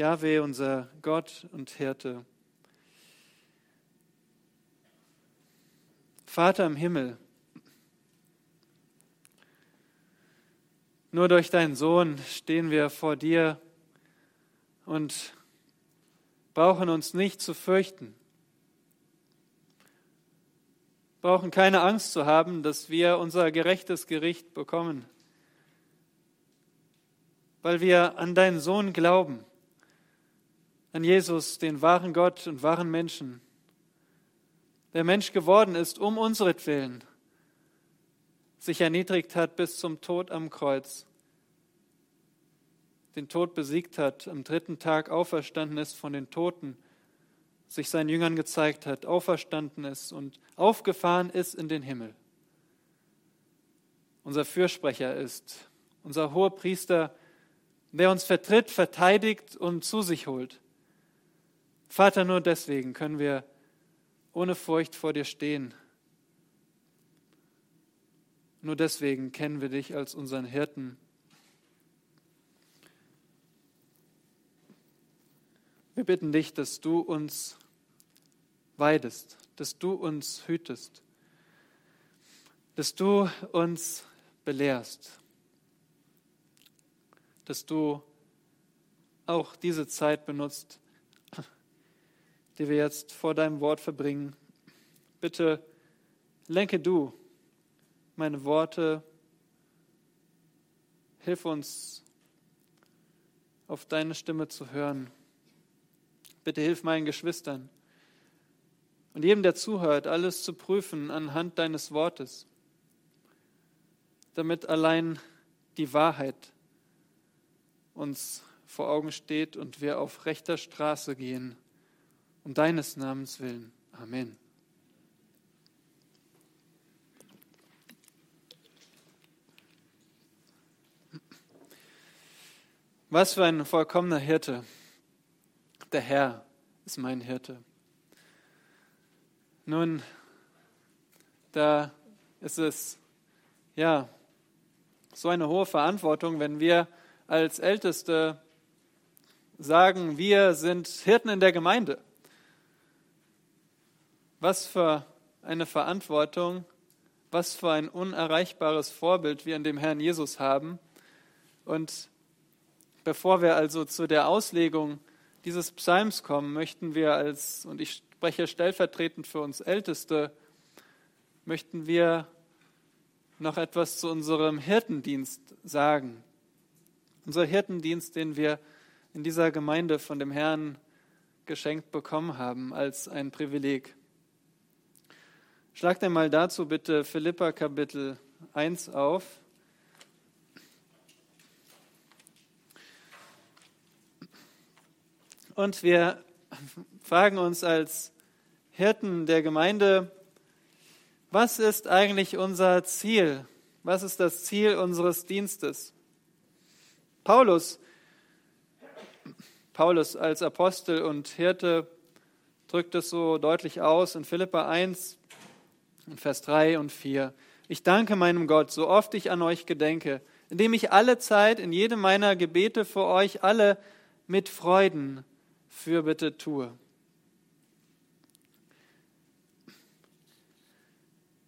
Jahwe, unser Gott und Hirte. Vater im Himmel, nur durch deinen Sohn stehen wir vor dir und brauchen uns nicht zu fürchten, brauchen keine Angst zu haben, dass wir unser gerechtes Gericht bekommen, weil wir an deinen Sohn glauben, an Jesus, den wahren Gott und wahren Menschen, der Mensch geworden ist, um unseretwillen, sich erniedrigt hat bis zum Tod am Kreuz, den Tod besiegt hat, am dritten Tag auferstanden ist von den Toten, sich seinen Jüngern gezeigt hat, auferstanden ist und aufgefahren ist in den Himmel. Unser Fürsprecher ist, unser hoher Priester, der uns vertritt, verteidigt und zu sich holt. Vater, nur deswegen können wir ohne Furcht vor dir stehen. Nur deswegen kennen wir dich als unseren Hirten. Wir bitten dich, dass du uns weidest, dass du uns hütest, dass du uns belehrst, dass du auch diese Zeit benutzt, die wir jetzt vor deinem Wort verbringen. Bitte lenke du meine Worte, hilf uns auf deine Stimme zu hören. Bitte hilf meinen Geschwistern und jedem, der zuhört, alles zu prüfen anhand deines Wortes, damit allein die Wahrheit uns vor Augen steht und wir auf rechter Straße gehen um deines Namens willen. Amen. Was für ein vollkommener Hirte. Der Herr ist mein Hirte. Nun, da ist es ja so eine hohe Verantwortung, wenn wir als Älteste sagen, wir sind Hirten in der Gemeinde. Was für eine Verantwortung, was für ein unerreichbares Vorbild wir in dem Herrn Jesus haben. Und bevor wir also zu der Auslegung dieses Psalms kommen, möchten wir als, und ich spreche stellvertretend für uns Älteste, möchten wir noch etwas zu unserem Hirtendienst sagen. Unser Hirtendienst, den wir in dieser Gemeinde von dem Herrn geschenkt bekommen haben als ein Privileg. Schlagt einmal dazu bitte Philippa Kapitel 1 auf. Und wir fragen uns als Hirten der Gemeinde, was ist eigentlich unser Ziel? Was ist das Ziel unseres Dienstes? Paulus, Paulus als Apostel und Hirte drückt es so deutlich aus in Philippa 1, Vers 3 und 4. Ich danke meinem Gott, so oft ich an euch gedenke, indem ich alle Zeit in jedem meiner Gebete für euch alle mit Freuden Fürbitte tue.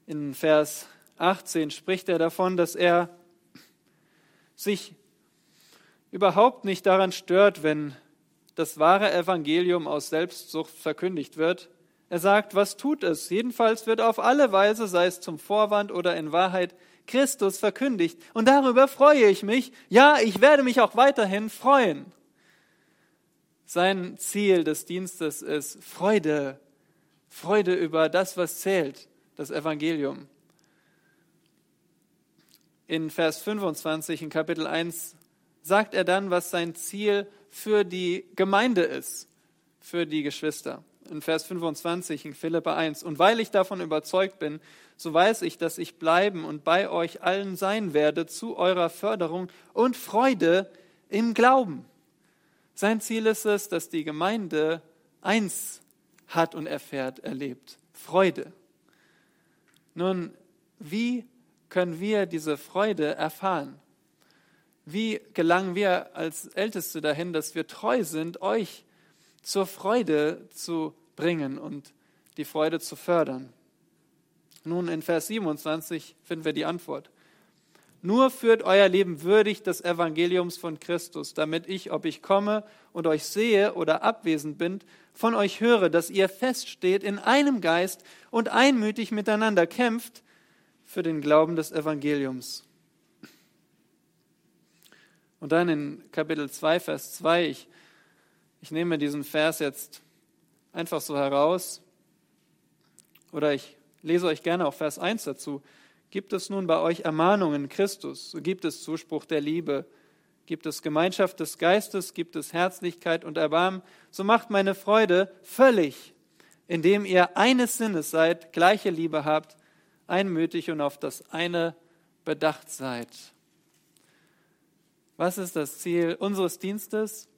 In Vers 18 spricht er davon, dass er sich überhaupt nicht daran stört, wenn das wahre Evangelium aus Selbstsucht verkündigt wird, er sagt, was tut es? Jedenfalls wird auf alle Weise, sei es zum Vorwand oder in Wahrheit, Christus verkündigt. Und darüber freue ich mich. Ja, ich werde mich auch weiterhin freuen. Sein Ziel des Dienstes ist Freude. Freude über das, was zählt, das Evangelium. In Vers 25 in Kapitel 1 sagt er dann, was sein Ziel für die Gemeinde ist, für die Geschwister in Vers 25 in Philippa 1. Und weil ich davon überzeugt bin, so weiß ich, dass ich bleiben und bei euch allen sein werde zu eurer Förderung und Freude im Glauben. Sein Ziel ist es, dass die Gemeinde eins hat und erfährt, erlebt. Freude. Nun, wie können wir diese Freude erfahren? Wie gelangen wir als Älteste dahin, dass wir treu sind, euch zur Freude zu bringen und die Freude zu fördern? Nun, in Vers 27 finden wir die Antwort. Nur führt euer Leben würdig des Evangeliums von Christus, damit ich, ob ich komme und euch sehe oder abwesend bin, von euch höre, dass ihr feststeht in einem Geist und einmütig miteinander kämpft für den Glauben des Evangeliums. Und dann in Kapitel 2, Vers 2, ich, ich nehme diesen Vers jetzt einfach so heraus oder ich lese euch gerne auch Vers 1 dazu. Gibt es nun bei euch Ermahnungen Christus, so gibt es Zuspruch der Liebe, gibt es Gemeinschaft des Geistes, gibt es Herzlichkeit und Erbarmen, so macht meine Freude völlig, indem ihr eines Sinnes seid, gleiche Liebe habt, einmütig und auf das eine bedacht seid. Was ist das Ziel unseres Dienstes?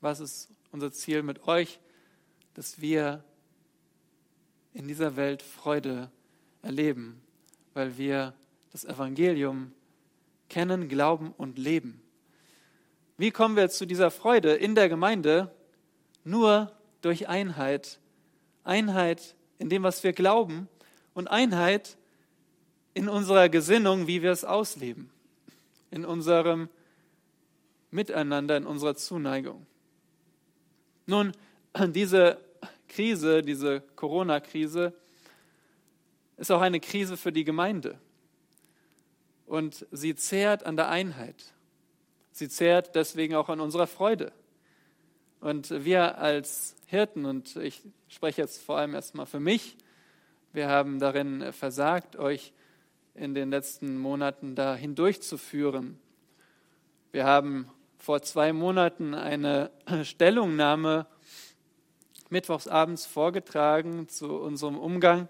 Was ist unser Ziel mit euch? Dass wir in dieser Welt Freude erleben, weil wir das Evangelium kennen, glauben und leben. Wie kommen wir zu dieser Freude in der Gemeinde? Nur durch Einheit. Einheit in dem, was wir glauben und Einheit in unserer Gesinnung, wie wir es ausleben, in unserem Miteinander, in unserer Zuneigung. Nun, diese Krise, diese Corona-Krise, ist auch eine Krise für die Gemeinde. Und sie zehrt an der Einheit. Sie zehrt deswegen auch an unserer Freude. Und wir als Hirten, und ich spreche jetzt vor allem erstmal für mich, wir haben darin versagt, euch in den letzten Monaten da hindurchzuführen. Wir haben vor zwei Monaten eine Stellungnahme mittwochsabends vorgetragen zu unserem Umgang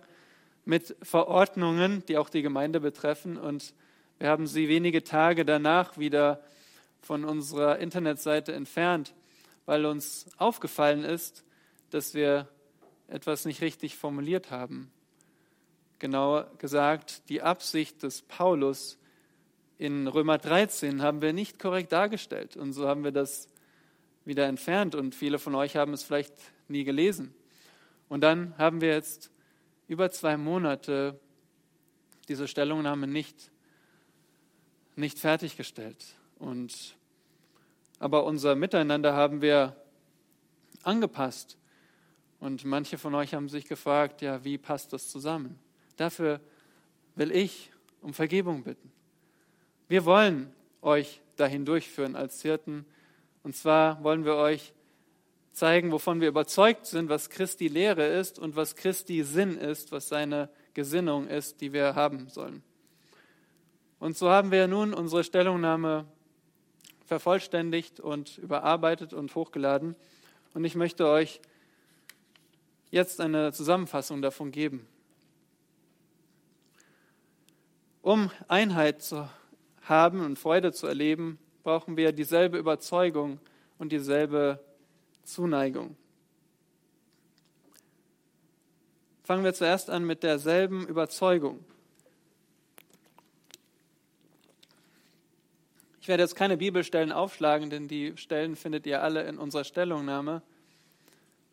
mit Verordnungen, die auch die Gemeinde betreffen. Und wir haben sie wenige Tage danach wieder von unserer Internetseite entfernt, weil uns aufgefallen ist, dass wir etwas nicht richtig formuliert haben. Genauer gesagt, die Absicht des Paulus in Römer 13 haben wir nicht korrekt dargestellt. Und so haben wir das wieder entfernt. Und viele von euch haben es vielleicht nie gelesen. Und dann haben wir jetzt über zwei Monate diese Stellungnahme nicht, nicht fertiggestellt. Und, aber unser Miteinander haben wir angepasst. Und manche von euch haben sich gefragt, ja, wie passt das zusammen? Dafür will ich um Vergebung bitten. Wir wollen euch dahin durchführen als Hirten. Und zwar wollen wir euch zeigen, wovon wir überzeugt sind, was Christi Lehre ist und was Christi Sinn ist, was seine Gesinnung ist, die wir haben sollen. Und so haben wir nun unsere Stellungnahme vervollständigt und überarbeitet und hochgeladen. Und ich möchte euch jetzt eine Zusammenfassung davon geben. Um Einheit zu haben und Freude zu erleben, brauchen wir dieselbe Überzeugung und dieselbe Zuneigung. Fangen wir zuerst an mit derselben Überzeugung. Ich werde jetzt keine Bibelstellen aufschlagen, denn die Stellen findet ihr alle in unserer Stellungnahme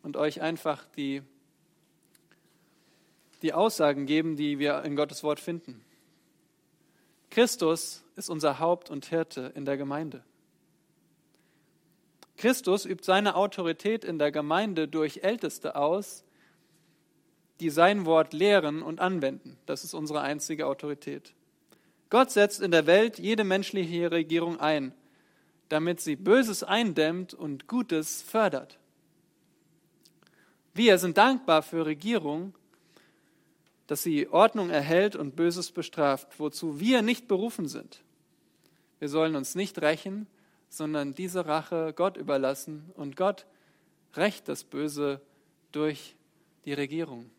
und euch einfach die, die Aussagen geben, die wir in Gottes Wort finden. Christus ist unser Haupt und Hirte in der Gemeinde. Christus übt seine Autorität in der Gemeinde durch Älteste aus, die sein Wort lehren und anwenden. Das ist unsere einzige Autorität. Gott setzt in der Welt jede menschliche Regierung ein, damit sie Böses eindämmt und Gutes fördert. Wir sind dankbar für Regierung, dass sie Ordnung erhält und Böses bestraft, wozu wir nicht berufen sind. Wir sollen uns nicht rächen, sondern diese Rache Gott überlassen und Gott rächt das Böse durch die Regierung.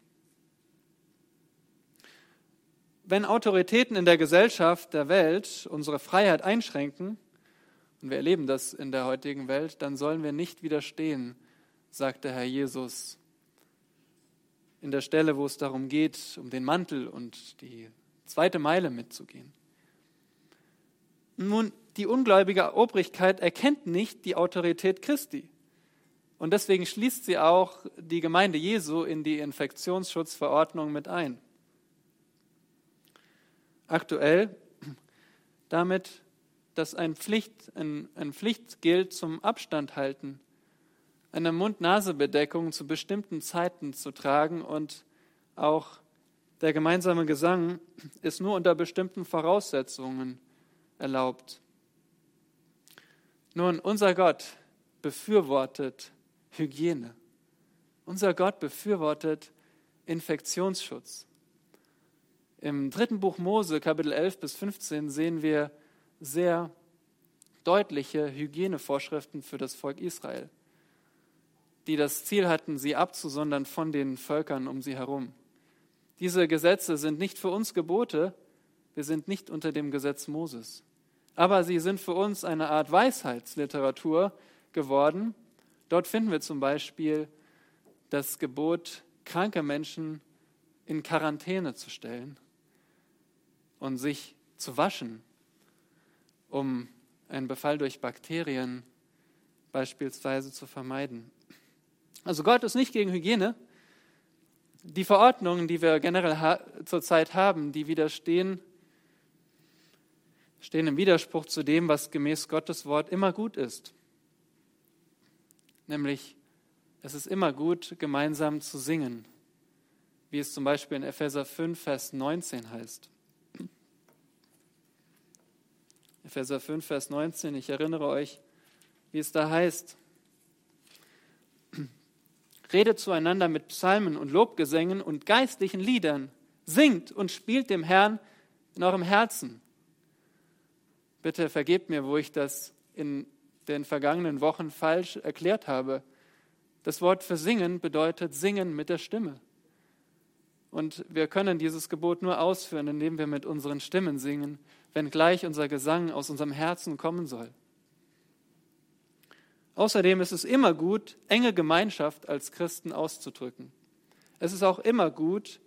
Wenn Autoritäten in der Gesellschaft der Welt unsere Freiheit einschränken, und wir erleben das in der heutigen Welt, dann sollen wir nicht widerstehen, sagt der Herr Jesus in der Stelle, wo es darum geht, um den Mantel und die zweite Meile mitzugehen. Nun, die ungläubige Obrigkeit erkennt nicht die Autorität Christi. Und deswegen schließt sie auch die Gemeinde Jesu in die Infektionsschutzverordnung mit ein. Aktuell damit, dass ein Pflicht, ein, ein Pflicht gilt zum Abstand halten, eine Mund-Nase-Bedeckung zu bestimmten Zeiten zu tragen und auch der gemeinsame Gesang ist nur unter bestimmten Voraussetzungen erlaubt. Nun, unser Gott befürwortet Hygiene. Unser Gott befürwortet Infektionsschutz. Im dritten Buch Mose, Kapitel 11 bis 15, sehen wir sehr deutliche Hygienevorschriften für das Volk Israel, die das Ziel hatten, sie abzusondern von den Völkern um sie herum. Diese Gesetze sind nicht für uns Gebote, wir sind nicht unter dem Gesetz Moses. Aber sie sind für uns eine Art Weisheitsliteratur geworden. Dort finden wir zum Beispiel das Gebot, kranke Menschen in Quarantäne zu stellen und sich zu waschen, um einen Befall durch Bakterien beispielsweise zu vermeiden. Also Gott ist nicht gegen Hygiene. Die Verordnungen, die wir generell ha zurzeit haben, die widerstehen stehen im Widerspruch zu dem, was gemäß Gottes Wort immer gut ist. Nämlich, es ist immer gut, gemeinsam zu singen, wie es zum Beispiel in Epheser 5, Vers 19 heißt. Epheser 5, Vers 19, ich erinnere euch, wie es da heißt. Redet zueinander mit Psalmen und Lobgesängen und geistlichen Liedern, singt und spielt dem Herrn in eurem Herzen Bitte vergebt mir, wo ich das in den vergangenen Wochen falsch erklärt habe. Das Wort für singen bedeutet singen mit der Stimme. Und wir können dieses Gebot nur ausführen, indem wir mit unseren Stimmen singen, wenngleich unser Gesang aus unserem Herzen kommen soll. Außerdem ist es immer gut, enge Gemeinschaft als Christen auszudrücken. Es ist auch immer gut,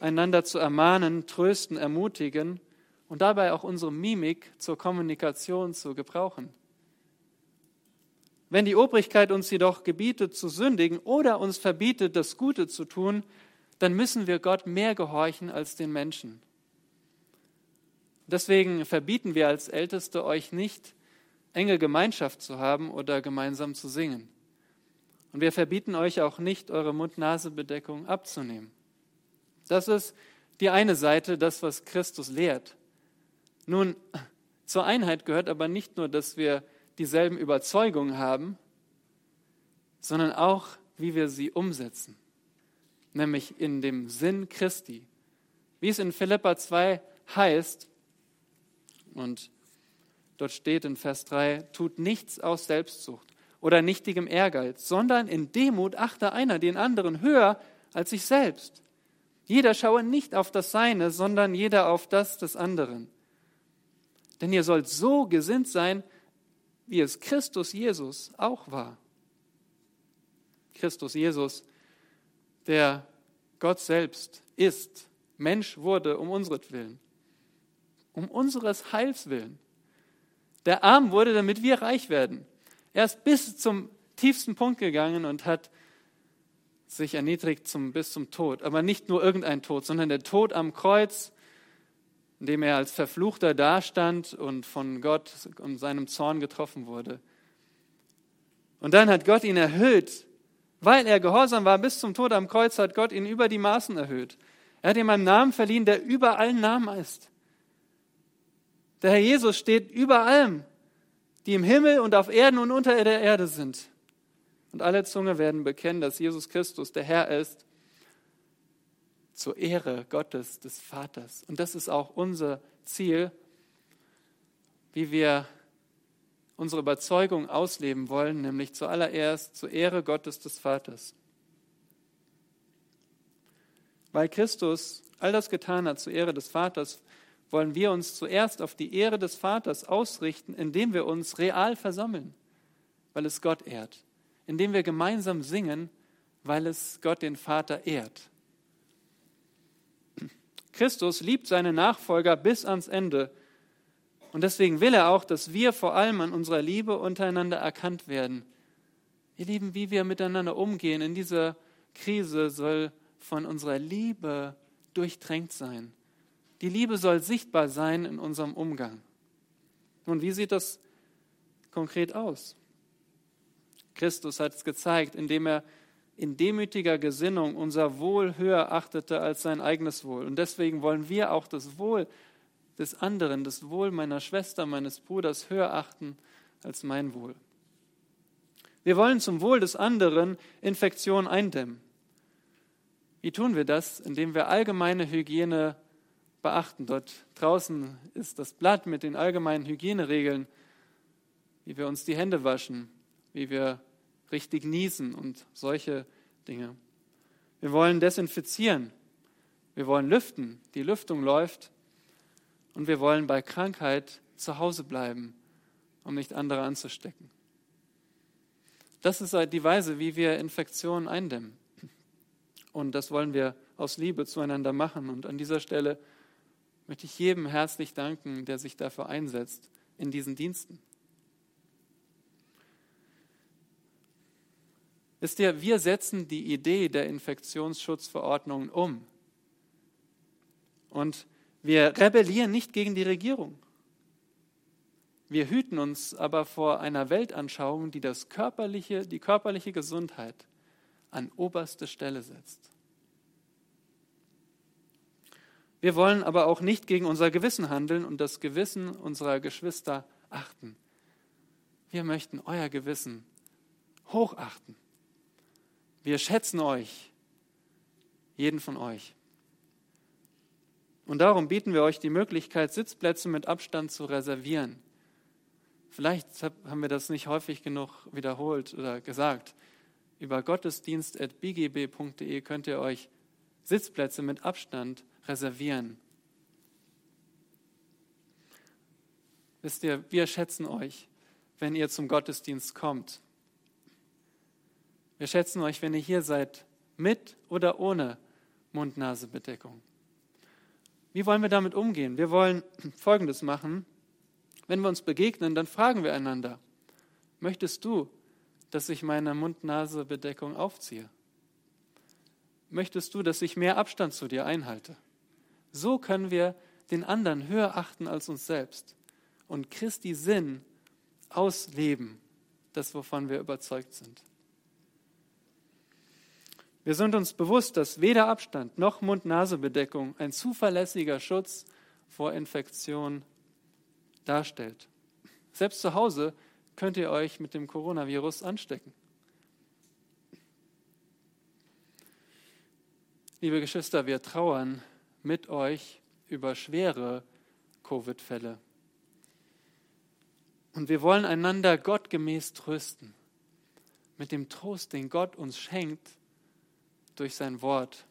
einander zu ermahnen, trösten, ermutigen und dabei auch unsere Mimik zur Kommunikation zu gebrauchen. Wenn die Obrigkeit uns jedoch gebietet zu sündigen oder uns verbietet, das Gute zu tun, dann müssen wir Gott mehr gehorchen als den Menschen. Deswegen verbieten wir als Älteste euch nicht, enge Gemeinschaft zu haben oder gemeinsam zu singen. Und wir verbieten euch auch nicht, eure Mund-Nase-Bedeckung abzunehmen. Das ist die eine Seite, das, was Christus lehrt. Nun, zur Einheit gehört aber nicht nur, dass wir dieselben Überzeugungen haben, sondern auch, wie wir sie umsetzen, nämlich in dem Sinn Christi. Wie es in Philippa 2 heißt, und dort steht in Vers 3, tut nichts aus Selbstsucht oder nichtigem Ehrgeiz, sondern in Demut achte einer den anderen höher als sich selbst. Jeder schaue nicht auf das Seine, sondern jeder auf das des anderen. Denn ihr sollt so gesinnt sein, wie es Christus Jesus auch war. Christus Jesus, der Gott selbst ist, Mensch wurde um unseretwillen, um unseres Heils willen. Der arm wurde, damit wir reich werden. Er ist bis zum tiefsten Punkt gegangen und hat sich erniedrigt zum, bis zum Tod. Aber nicht nur irgendein Tod, sondern der Tod am Kreuz, in dem er als Verfluchter dastand und von Gott und seinem Zorn getroffen wurde. Und dann hat Gott ihn erhöht, weil er gehorsam war bis zum Tod am Kreuz, hat Gott ihn über die Maßen erhöht. Er hat ihm einen Namen verliehen, der über allen Namen ist. Der Herr Jesus steht über allem, die im Himmel und auf Erden und unter der Erde sind. Und alle Zunge werden bekennen, dass Jesus Christus der Herr ist zur Ehre Gottes, des Vaters. Und das ist auch unser Ziel, wie wir unsere Überzeugung ausleben wollen, nämlich zuallererst zur Ehre Gottes des Vaters. Weil Christus all das getan hat zur Ehre des Vaters, wollen wir uns zuerst auf die Ehre des Vaters ausrichten, indem wir uns real versammeln, weil es Gott ehrt, indem wir gemeinsam singen, weil es Gott den Vater ehrt. Christus liebt seine Nachfolger bis ans Ende. Und deswegen will er auch, dass wir vor allem an unserer Liebe untereinander erkannt werden. Ihr Lieben, wie wir miteinander umgehen in dieser Krise soll von unserer Liebe durchtränkt sein. Die Liebe soll sichtbar sein in unserem Umgang. Nun, wie sieht das konkret aus? Christus hat es gezeigt, indem er in demütiger Gesinnung unser Wohl höher achtete als sein eigenes Wohl. Und deswegen wollen wir auch das Wohl des anderen, das Wohl meiner Schwester, meines Bruders höher achten als mein Wohl. Wir wollen zum Wohl des anderen Infektionen eindämmen. Wie tun wir das? Indem wir allgemeine Hygiene beachten. Dort draußen ist das Blatt mit den allgemeinen Hygieneregeln, wie wir uns die Hände waschen, wie wir richtig niesen und solche Dinge. Wir wollen desinfizieren, wir wollen lüften, die Lüftung läuft und wir wollen bei Krankheit zu Hause bleiben, um nicht andere anzustecken. Das ist die Weise, wie wir Infektionen eindämmen. Und das wollen wir aus Liebe zueinander machen. Und an dieser Stelle möchte ich jedem herzlich danken, der sich dafür einsetzt in diesen Diensten. Wisst ihr, wir setzen die Idee der Infektionsschutzverordnungen um. Und wir rebellieren nicht gegen die Regierung. Wir hüten uns aber vor einer Weltanschauung, die das körperliche, die körperliche Gesundheit an oberste Stelle setzt. Wir wollen aber auch nicht gegen unser Gewissen handeln und das Gewissen unserer Geschwister achten. Wir möchten euer Gewissen hochachten. Wir schätzen euch, jeden von euch. Und darum bieten wir euch die Möglichkeit, Sitzplätze mit Abstand zu reservieren. Vielleicht haben wir das nicht häufig genug wiederholt oder gesagt. Über gottesdienst.bgb.de könnt ihr euch Sitzplätze mit Abstand reservieren. Wisst ihr, wir schätzen euch, wenn ihr zum Gottesdienst kommt. Wir schätzen euch, wenn ihr hier seid, mit oder ohne Mund-Nase-Bedeckung. Wie wollen wir damit umgehen? Wir wollen Folgendes machen. Wenn wir uns begegnen, dann fragen wir einander, möchtest du, dass ich meine Mund-Nase-Bedeckung aufziehe? Möchtest du, dass ich mehr Abstand zu dir einhalte? So können wir den anderen höher achten als uns selbst und Christi Sinn ausleben, das wovon wir überzeugt sind. Wir sind uns bewusst, dass weder Abstand noch Mund-Nase-Bedeckung ein zuverlässiger Schutz vor Infektion darstellt. Selbst zu Hause könnt ihr euch mit dem Coronavirus anstecken. Liebe Geschwister, wir trauern mit euch über schwere Covid-Fälle. Und wir wollen einander gottgemäß trösten, mit dem Trost, den Gott uns schenkt durch sein Wort.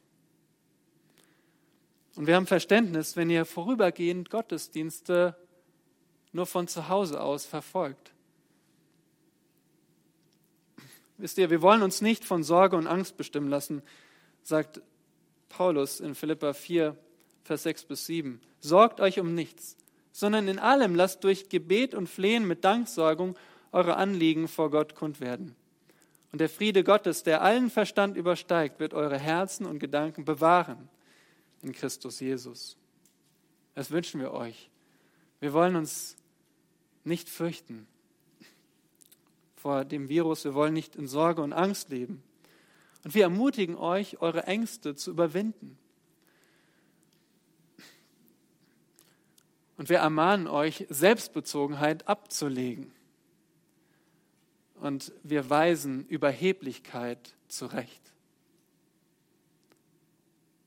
Und wir haben Verständnis, wenn ihr vorübergehend Gottesdienste nur von zu Hause aus verfolgt. Wisst ihr, wir wollen uns nicht von Sorge und Angst bestimmen lassen, sagt Paulus in Philippa 4, Vers 6 bis 7. Sorgt euch um nichts, sondern in allem lasst durch Gebet und Flehen mit Danksorgung eure Anliegen vor Gott kund werden. Und der Friede Gottes, der allen Verstand übersteigt, wird eure Herzen und Gedanken bewahren in Christus Jesus. Das wünschen wir euch. Wir wollen uns nicht fürchten vor dem Virus. Wir wollen nicht in Sorge und Angst leben. Und wir ermutigen euch, eure Ängste zu überwinden. Und wir ermahnen euch, Selbstbezogenheit abzulegen. Und wir weisen Überheblichkeit zurecht.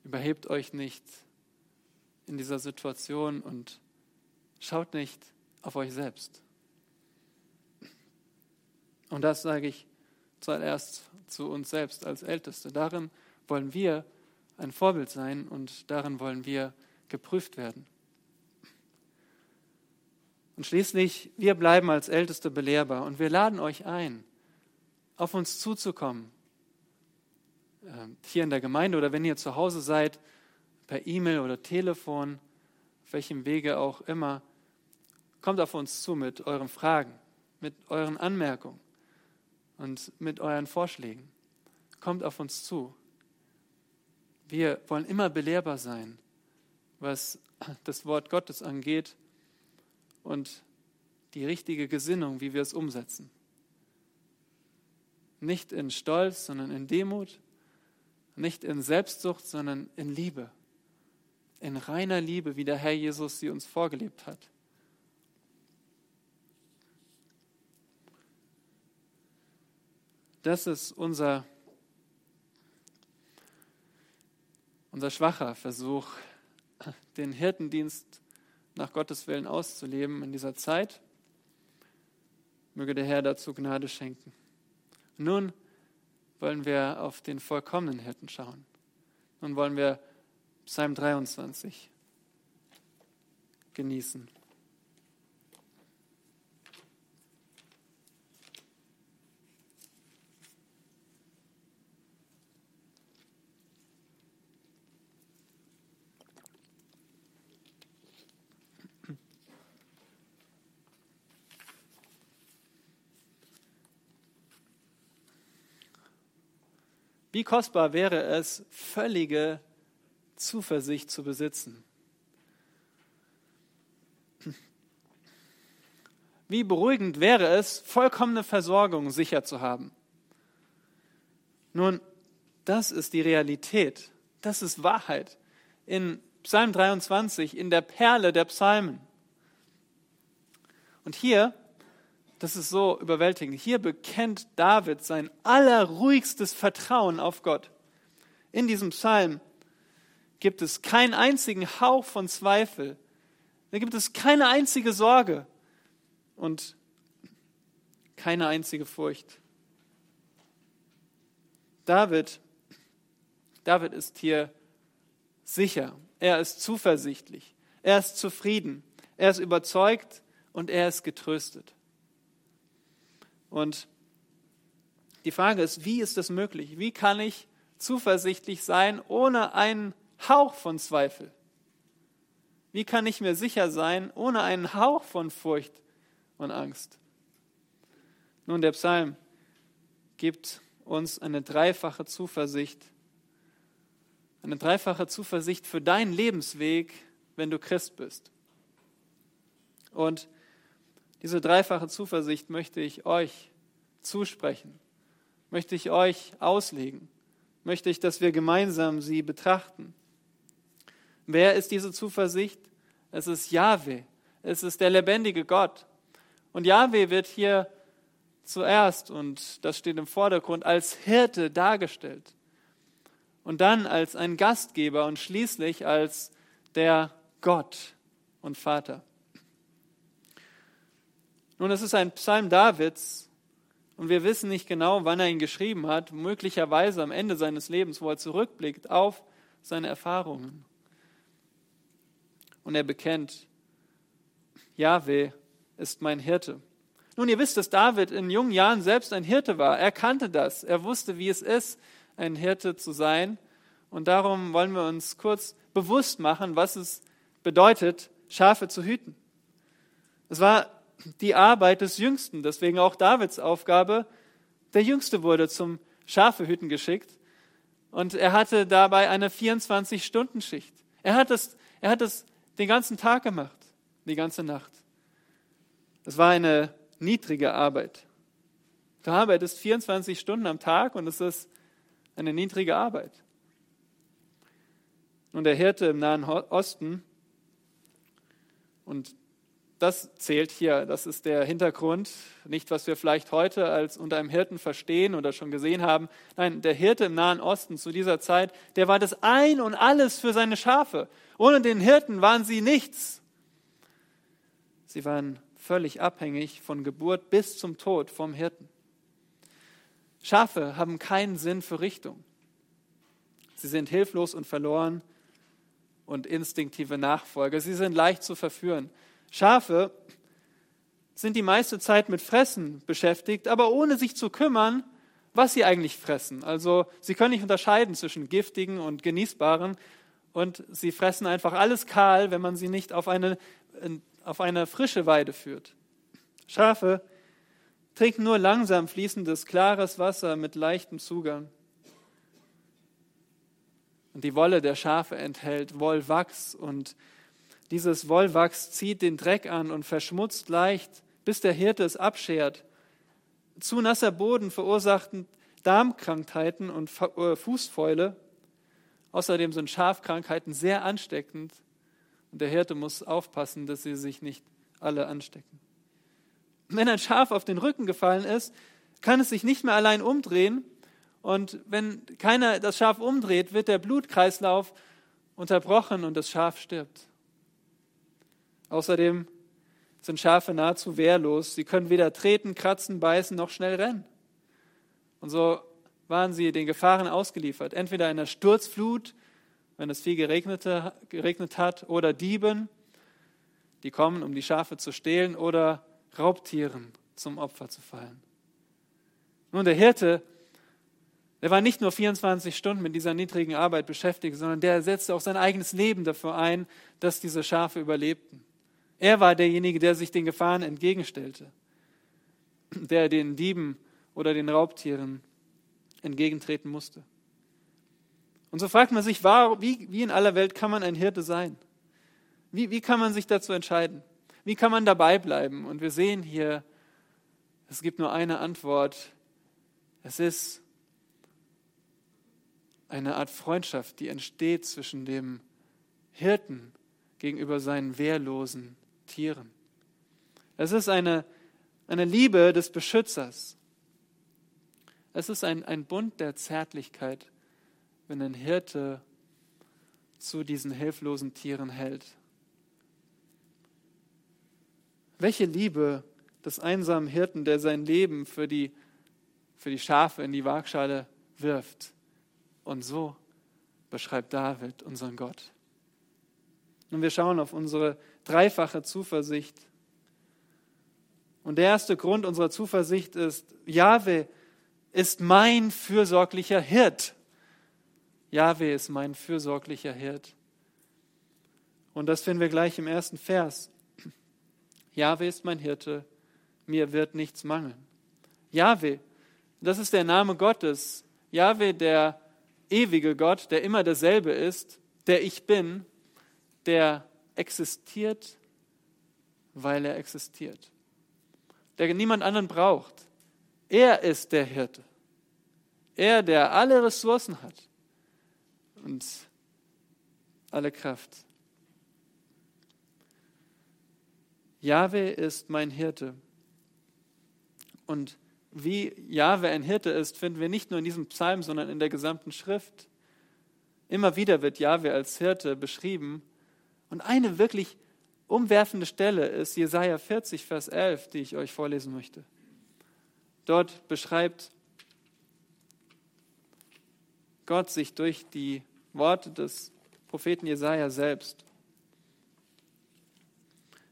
Überhebt euch nicht in dieser Situation und schaut nicht auf euch selbst. Und das sage ich zuallerst zu uns selbst als Älteste. Darin wollen wir ein Vorbild sein und darin wollen wir geprüft werden. Und schließlich, wir bleiben als Älteste belehrbar und wir laden euch ein, auf uns zuzukommen. Ähm, hier in der Gemeinde oder wenn ihr zu Hause seid, per E-Mail oder Telefon, auf welchem Wege auch immer, kommt auf uns zu mit euren Fragen, mit euren Anmerkungen und mit euren Vorschlägen. Kommt auf uns zu. Wir wollen immer belehrbar sein, was das Wort Gottes angeht und die richtige Gesinnung, wie wir es umsetzen. Nicht in Stolz, sondern in Demut, nicht in Selbstsucht, sondern in Liebe, in reiner Liebe, wie der Herr Jesus sie uns vorgelebt hat. Das ist unser, unser schwacher Versuch, den Hirtendienst nach Gottes Willen auszuleben in dieser Zeit. Möge der Herr dazu Gnade schenken. Nun wollen wir auf den vollkommenen Hirten schauen. Nun wollen wir Psalm 23 genießen. Wie kostbar wäre es, völlige Zuversicht zu besitzen. Wie beruhigend wäre es, vollkommene Versorgung sicher zu haben. Nun, das ist die Realität, das ist Wahrheit. In Psalm 23, in der Perle der Psalmen. Und hier das ist so überwältigend. Hier bekennt David sein allerruhigstes Vertrauen auf Gott. In diesem Psalm gibt es keinen einzigen Hauch von Zweifel. Da gibt es keine einzige Sorge und keine einzige Furcht. David, David ist hier sicher. Er ist zuversichtlich. Er ist zufrieden. Er ist überzeugt und er ist getröstet. Und die Frage ist, wie ist das möglich? Wie kann ich zuversichtlich sein ohne einen Hauch von Zweifel? Wie kann ich mir sicher sein ohne einen Hauch von Furcht und Angst? Nun, der Psalm gibt uns eine dreifache Zuversicht, eine dreifache Zuversicht für deinen Lebensweg, wenn du Christ bist. Und diese dreifache Zuversicht möchte ich euch zusprechen, möchte ich euch auslegen, möchte ich, dass wir gemeinsam sie betrachten. Wer ist diese Zuversicht? Es ist Yahweh, es ist der lebendige Gott. Und Yahweh wird hier zuerst, und das steht im Vordergrund, als Hirte dargestellt. Und dann als ein Gastgeber und schließlich als der Gott und Vater. Nun, es ist ein Psalm Davids und wir wissen nicht genau, wann er ihn geschrieben hat, möglicherweise am Ende seines Lebens, wo er zurückblickt auf seine Erfahrungen. Und er bekennt, Yahweh ist mein Hirte. Nun, ihr wisst, dass David in jungen Jahren selbst ein Hirte war. Er kannte das. Er wusste, wie es ist, ein Hirte zu sein. Und darum wollen wir uns kurz bewusst machen, was es bedeutet, Schafe zu hüten. Es war die Arbeit des Jüngsten. Deswegen auch Davids Aufgabe. Der Jüngste wurde zum Schafehüten geschickt und er hatte dabei eine 24-Stunden-Schicht. Er hat es, er hat es den ganzen Tag gemacht, die ganze Nacht. Es war eine niedrige Arbeit. Du arbeitest 24 Stunden am Tag und es ist eine niedrige Arbeit. Und der Hirte im Nahen Osten, und das zählt hier, das ist der Hintergrund, nicht was wir vielleicht heute als unter einem Hirten verstehen oder schon gesehen haben. Nein, der Hirte im Nahen Osten zu dieser Zeit, der war das Ein und alles für seine Schafe. Ohne den Hirten waren sie nichts. Sie waren völlig abhängig von Geburt bis zum Tod vom Hirten. Schafe haben keinen Sinn für Richtung. Sie sind hilflos und verloren und instinktive Nachfolger. Sie sind leicht zu verführen. Schafe sind die meiste Zeit mit Fressen beschäftigt, aber ohne sich zu kümmern, was sie eigentlich fressen. Also sie können nicht unterscheiden zwischen giftigen und genießbaren und sie fressen einfach alles kahl, wenn man sie nicht auf eine, auf eine frische Weide führt. Schafe trinken nur langsam fließendes, klares Wasser mit leichtem Zugang. Und die Wolle der Schafe enthält Wollwachs und dieses Wollwachs zieht den Dreck an und verschmutzt leicht, bis der Hirte es abschert. Zu nasser Boden verursachten Darmkrankheiten und äh, Fußfäule. Außerdem sind Schafkrankheiten sehr ansteckend und der Hirte muss aufpassen, dass sie sich nicht alle anstecken. Wenn ein Schaf auf den Rücken gefallen ist, kann es sich nicht mehr allein umdrehen und wenn keiner das Schaf umdreht, wird der Blutkreislauf unterbrochen und das Schaf stirbt. Außerdem sind Schafe nahezu wehrlos. Sie können weder treten, kratzen, beißen noch schnell rennen. Und so waren sie den Gefahren ausgeliefert. Entweder einer Sturzflut, wenn es viel geregnet hat, oder Dieben, die kommen, um die Schafe zu stehlen, oder Raubtieren zum Opfer zu fallen. Nun, der Hirte, der war nicht nur 24 Stunden mit dieser niedrigen Arbeit beschäftigt, sondern der setzte auch sein eigenes Leben dafür ein, dass diese Schafe überlebten. Er war derjenige, der sich den Gefahren entgegenstellte, der den Dieben oder den Raubtieren entgegentreten musste. Und so fragt man sich, wie, wie in aller Welt kann man ein Hirte sein? Wie, wie kann man sich dazu entscheiden? Wie kann man dabei bleiben? Und wir sehen hier, es gibt nur eine Antwort. Es ist eine Art Freundschaft, die entsteht zwischen dem Hirten gegenüber seinen wehrlosen Tieren. Es ist eine, eine Liebe des Beschützers. Es ist ein, ein Bund der Zärtlichkeit, wenn ein Hirte zu diesen hilflosen Tieren hält. Welche Liebe des einsamen Hirten, der sein Leben für die, für die Schafe in die Waagschale wirft. Und so beschreibt David unseren Gott. Und wir schauen auf unsere dreifache Zuversicht. Und der erste Grund unserer Zuversicht ist, Jahwe ist mein fürsorglicher Hirt. Jahwe ist mein fürsorglicher Hirt. Und das finden wir gleich im ersten Vers. Jahwe ist mein Hirte, mir wird nichts mangeln. Jahwe, das ist der Name Gottes. Jahwe, der ewige Gott, der immer derselbe ist, der ich bin, der existiert, weil er existiert. Der niemand anderen braucht. Er ist der Hirte. Er, der alle Ressourcen hat und alle Kraft. Jahwe ist mein Hirte. Und wie Jahwe ein Hirte ist, finden wir nicht nur in diesem Psalm, sondern in der gesamten Schrift. Immer wieder wird Jahwe als Hirte beschrieben und eine wirklich umwerfende Stelle ist Jesaja 40, Vers 11, die ich euch vorlesen möchte. Dort beschreibt Gott sich durch die Worte des Propheten Jesaja selbst.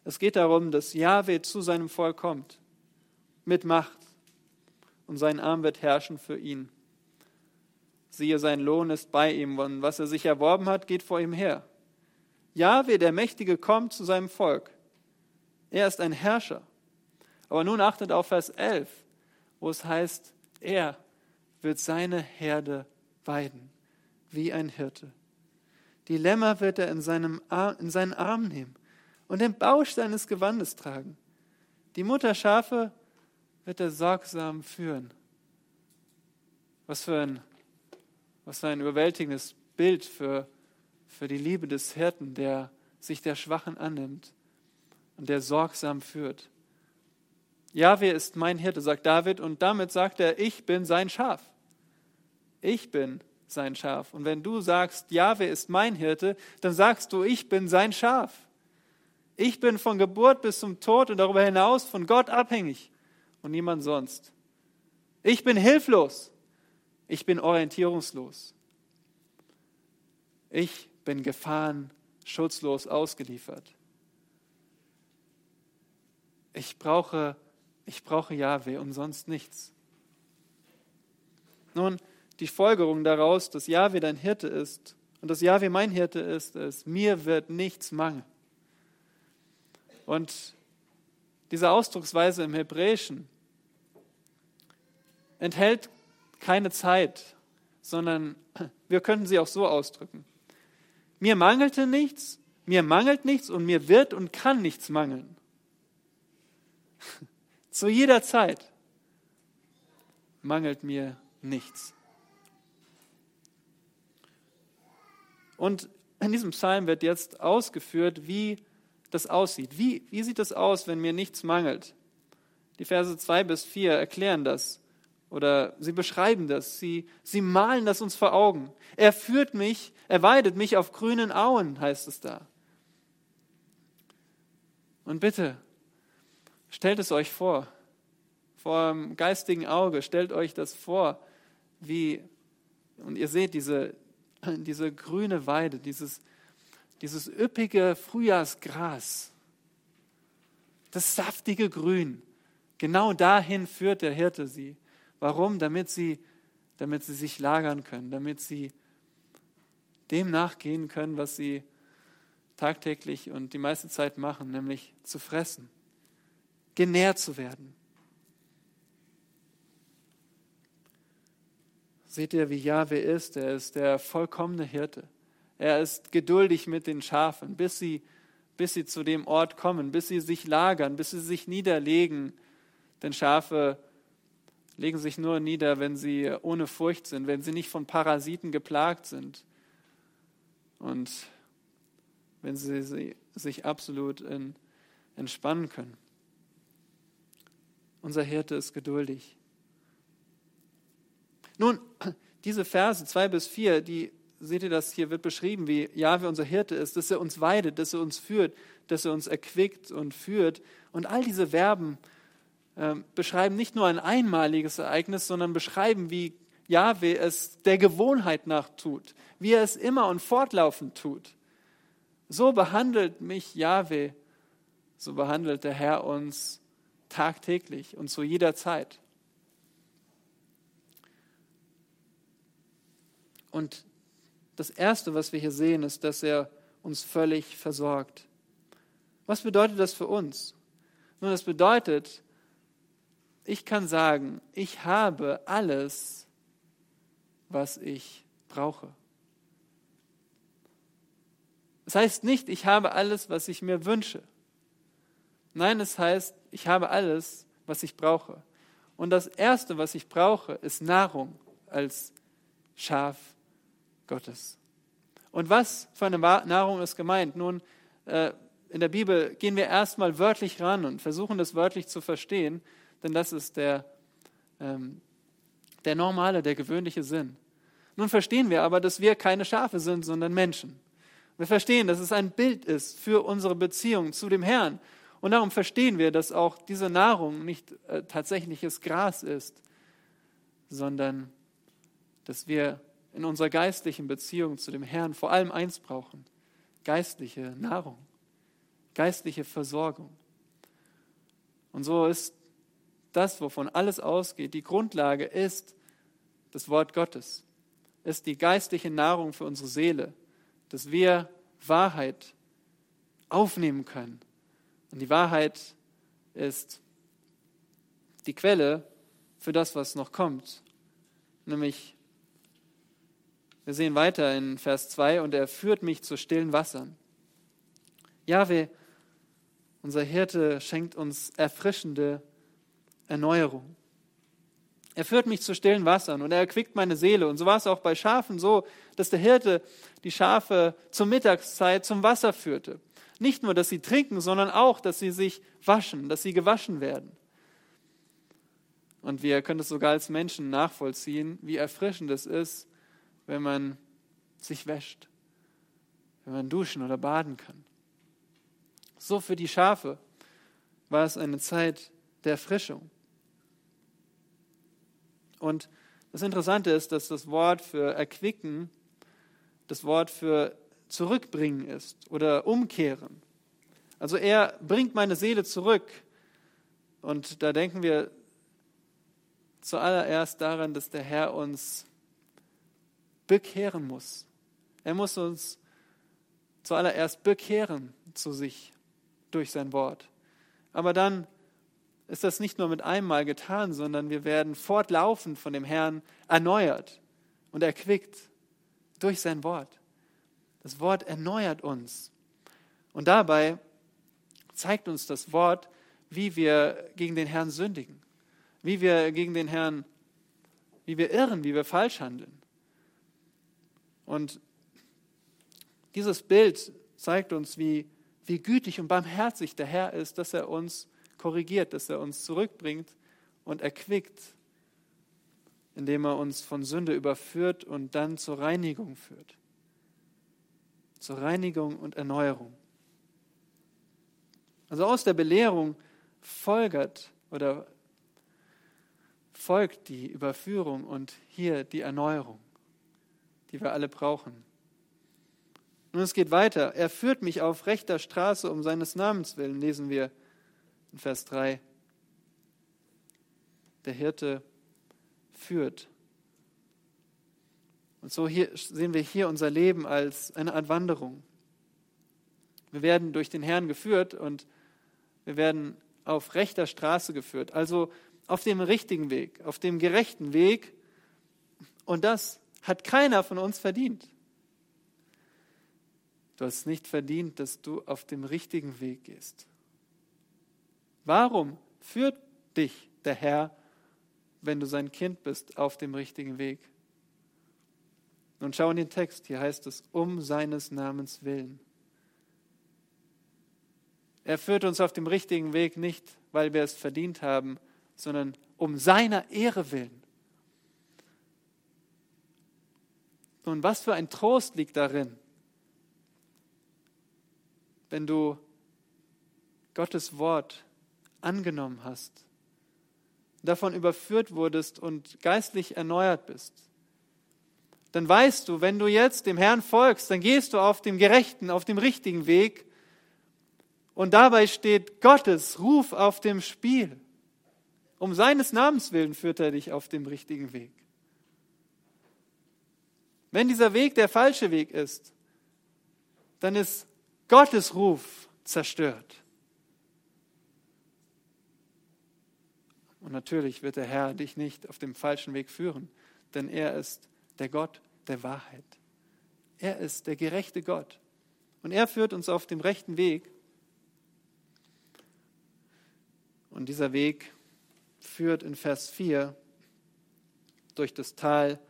Es geht darum, dass Jahwe zu seinem Volk kommt, mit Macht, und sein Arm wird herrschen für ihn. Siehe, sein Lohn ist bei ihm, und was er sich erworben hat, geht vor ihm her. Jahwe, der Mächtige, kommt zu seinem Volk. Er ist ein Herrscher. Aber nun achtet auf Vers 11, wo es heißt, er wird seine Herde weiden, wie ein Hirte. Die Lämmer wird er in, seinem Arm, in seinen Arm nehmen und den Bausch seines Gewandes tragen. Die Mutterschafe wird er sorgsam führen. Was für ein, was für ein überwältigendes Bild für für die Liebe des Hirten, der sich der Schwachen annimmt und der sorgsam führt. Jahwe ist mein Hirte, sagt David, und damit sagt er, ich bin sein Schaf. Ich bin sein Schaf. Und wenn du sagst, Jahwe ist mein Hirte, dann sagst du, ich bin sein Schaf. Ich bin von Geburt bis zum Tod und darüber hinaus von Gott abhängig und niemand sonst. Ich bin hilflos. Ich bin orientierungslos. Ich bin Gefahren schutzlos ausgeliefert. Ich brauche, ich brauche Jahwe und sonst nichts. Nun, die Folgerung daraus, dass Jahwe dein Hirte ist und dass Jahwe mein Hirte ist, ist, mir wird nichts mangeln. Und diese Ausdrucksweise im Hebräischen enthält keine Zeit, sondern wir könnten sie auch so ausdrücken. Mir mangelte nichts, mir mangelt nichts und mir wird und kann nichts mangeln. Zu jeder Zeit mangelt mir nichts. Und in diesem Psalm wird jetzt ausgeführt, wie das aussieht. Wie, wie sieht es aus, wenn mir nichts mangelt? Die Verse 2 bis 4 erklären das oder sie beschreiben das, sie, sie malen das uns vor Augen. Er führt mich, er weidet mich auf grünen Auen, heißt es da. Und bitte, stellt es euch vor, vor dem geistigen Auge, stellt euch das vor, wie, und ihr seht diese, diese grüne Weide, dieses, dieses üppige Frühjahrsgras, das saftige Grün. Genau dahin führt der Hirte sie. Warum? Damit sie, damit sie sich lagern können, damit sie dem nachgehen können, was sie tagtäglich und die meiste Zeit machen, nämlich zu fressen, genährt zu werden. Seht ihr, wie Jahwe ist? Er ist der vollkommene Hirte. Er ist geduldig mit den Schafen, bis sie, bis sie zu dem Ort kommen, bis sie sich lagern, bis sie sich niederlegen. Denn Schafe legen sich nur nieder, wenn sie ohne Furcht sind, wenn sie nicht von Parasiten geplagt sind und wenn sie sich absolut entspannen können. Unser Hirte ist geduldig. Nun, diese Verse 2 bis 4, die seht ihr das hier wird beschrieben, wie Jahwe unser Hirte ist, dass er uns weidet, dass er uns führt, dass er uns erquickt und führt. Und all diese Verben beschreiben nicht nur ein einmaliges Ereignis, sondern beschreiben, wie Jahwe es der Gewohnheit nach tut, wie er es immer und fortlaufend tut. So behandelt mich Jahwe, so behandelt der Herr uns tagtäglich und zu jeder Zeit. Und das Erste, was wir hier sehen, ist, dass er uns völlig versorgt. Was bedeutet das für uns? Nun, das bedeutet, ich kann sagen, ich habe alles, was ich brauche. Das heißt nicht, ich habe alles, was ich mir wünsche. Nein, es heißt, ich habe alles, was ich brauche. Und das Erste, was ich brauche, ist Nahrung als Schaf Gottes. Und was für eine Nahrung ist gemeint? Nun, äh, in der Bibel gehen wir erstmal wörtlich ran und versuchen das wörtlich zu verstehen denn das ist der, ähm, der normale, der gewöhnliche Sinn. Nun verstehen wir aber, dass wir keine Schafe sind, sondern Menschen. Wir verstehen, dass es ein Bild ist für unsere Beziehung zu dem Herrn. Und darum verstehen wir, dass auch diese Nahrung nicht äh, tatsächliches Gras ist, sondern dass wir in unserer geistlichen Beziehung zu dem Herrn vor allem eins brauchen, geistliche Nahrung, geistliche Versorgung. Und so ist das, wovon alles ausgeht, die Grundlage ist das Wort Gottes, ist die geistliche Nahrung für unsere Seele, dass wir Wahrheit aufnehmen können. Und die Wahrheit ist die Quelle für das, was noch kommt. Nämlich, wir sehen weiter in Vers 2, und er führt mich zu stillen Wassern. Jahwe, unser Hirte, schenkt uns erfrischende Erneuerung. Er führt mich zu stillen Wassern und er erquickt meine Seele. Und so war es auch bei Schafen so, dass der Hirte die Schafe zur Mittagszeit zum Wasser führte. Nicht nur, dass sie trinken, sondern auch, dass sie sich waschen, dass sie gewaschen werden. Und wir können es sogar als Menschen nachvollziehen, wie erfrischend es ist, wenn man sich wäscht, wenn man duschen oder baden kann. So für die Schafe war es eine Zeit der Erfrischung. Und das Interessante ist, dass das Wort für erquicken das Wort für zurückbringen ist oder umkehren. Also er bringt meine Seele zurück. Und da denken wir zuallererst daran, dass der Herr uns bekehren muss. Er muss uns zuallererst bekehren zu sich. durch sein Wort. Aber dann ist das nicht nur mit einmal getan, sondern wir werden fortlaufend von dem Herrn erneuert und erquickt durch sein Wort. Das Wort erneuert uns. Und dabei zeigt uns das Wort, wie wir gegen den Herrn sündigen, wie wir gegen den Herrn, wie wir irren, wie wir falsch handeln. Und dieses Bild zeigt uns, wie, wie gütig und barmherzig der Herr ist, dass er uns korrigiert, dass er uns zurückbringt und erquickt, indem er uns von Sünde überführt und dann zur Reinigung führt. Zur Reinigung und Erneuerung. Also aus der Belehrung folgert oder folgt die Überführung und hier die Erneuerung, die wir alle brauchen. Und es geht weiter. Er führt mich auf rechter Straße um seines Namens willen, lesen wir in Vers 3. Der Hirte führt. Und so hier sehen wir hier unser Leben als eine Art Wanderung. Wir werden durch den Herrn geführt und wir werden auf rechter Straße geführt, also auf dem richtigen Weg, auf dem gerechten Weg. Und das hat keiner von uns verdient. Du hast nicht verdient, dass du auf dem richtigen Weg gehst. Warum führt dich der Herr, wenn du sein Kind bist, auf dem richtigen Weg? Nun schau in den Text, hier heißt es, um seines Namens willen. Er führt uns auf dem richtigen Weg nicht, weil wir es verdient haben, sondern um seiner Ehre willen. Nun, was für ein Trost liegt darin, wenn du Gottes Wort angenommen hast, davon überführt wurdest und geistlich erneuert bist, dann weißt du, wenn du jetzt dem Herrn folgst, dann gehst du auf dem gerechten, auf dem richtigen Weg und dabei steht Gottes Ruf auf dem Spiel. Um seines Namens willen führt er dich auf dem richtigen Weg. Wenn dieser Weg der falsche Weg ist, dann ist Gottes Ruf zerstört. Und natürlich wird der Herr dich nicht auf dem falschen Weg führen, denn er ist der Gott der Wahrheit. Er ist der gerechte Gott. Und er führt uns auf dem rechten Weg. Und dieser Weg führt in Vers 4 durch das Tal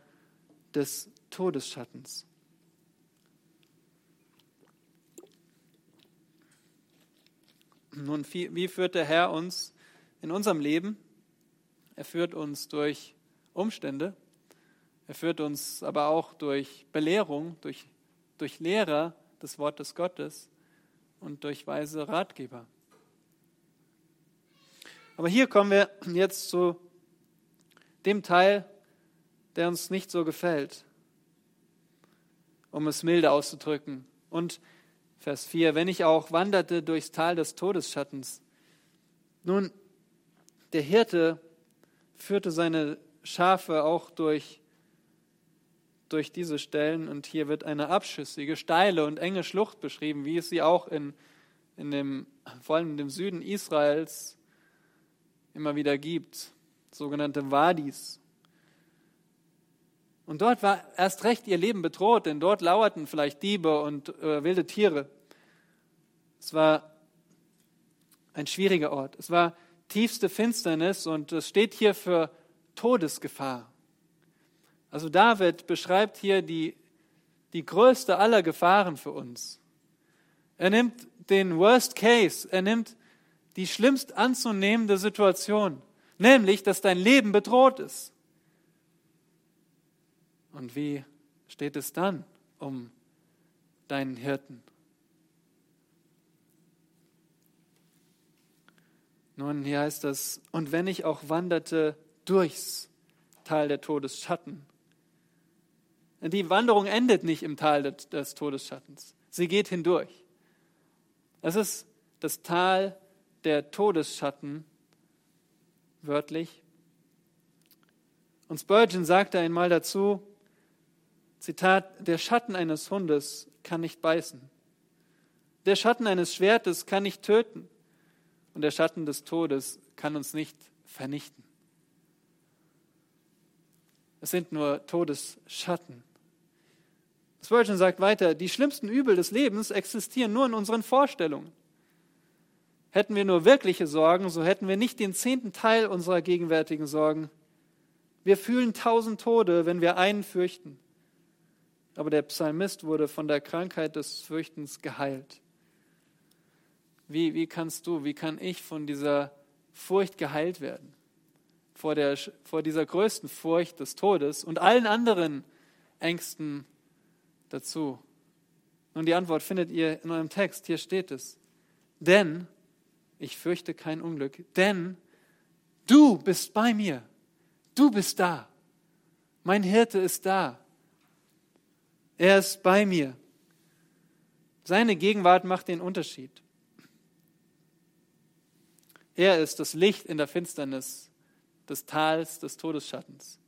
des Todesschattens. Nun, wie führt der Herr uns in unserem Leben? Er führt uns durch Umstände. Er führt uns aber auch durch Belehrung, durch, durch Lehrer des Wortes Gottes und durch weise Ratgeber. Aber hier kommen wir jetzt zu dem Teil, der uns nicht so gefällt, um es milde auszudrücken. Und Vers 4, wenn ich auch wanderte durchs Tal des Todesschattens. Nun, der Hirte führte seine Schafe auch durch, durch diese Stellen und hier wird eine abschüssige, steile und enge Schlucht beschrieben, wie es sie auch in, in dem, vor allem in dem Süden Israels immer wieder gibt, sogenannte Wadis. Und dort war erst recht ihr Leben bedroht, denn dort lauerten vielleicht Diebe und äh, wilde Tiere. Es war ein schwieriger Ort. Es war tiefste Finsternis und es steht hier für Todesgefahr. Also David beschreibt hier die, die größte aller Gefahren für uns. Er nimmt den Worst Case, er nimmt die schlimmst anzunehmende Situation, nämlich, dass dein Leben bedroht ist. Und wie steht es dann um deinen Hirten? Nun, hier heißt das, und wenn ich auch wanderte durchs Tal der Todesschatten. Die Wanderung endet nicht im Tal des Todesschattens. Sie geht hindurch. Es ist das Tal der Todesschatten, wörtlich. Und Spurgeon sagte einmal dazu, Zitat, der Schatten eines Hundes kann nicht beißen. Der Schatten eines Schwertes kann nicht töten und der Schatten des Todes kann uns nicht vernichten. Es sind nur Todesschatten. Spurgeon sagt weiter, die schlimmsten Übel des Lebens existieren nur in unseren Vorstellungen. Hätten wir nur wirkliche Sorgen, so hätten wir nicht den zehnten Teil unserer gegenwärtigen Sorgen. Wir fühlen tausend Tode, wenn wir einen fürchten. Aber der Psalmist wurde von der Krankheit des Fürchtens geheilt. Wie, wie kannst du, wie kann ich von dieser Furcht geheilt werden? Vor, der, vor dieser größten Furcht des Todes und allen anderen Ängsten dazu. Nun, die Antwort findet ihr in eurem Text. Hier steht es. Denn ich fürchte kein Unglück, denn du bist bei mir. Du bist da. Mein Hirte ist da. Er ist bei mir. Seine Gegenwart macht den Unterschied. Er ist das Licht in der Finsternis des Tals des Todesschattens.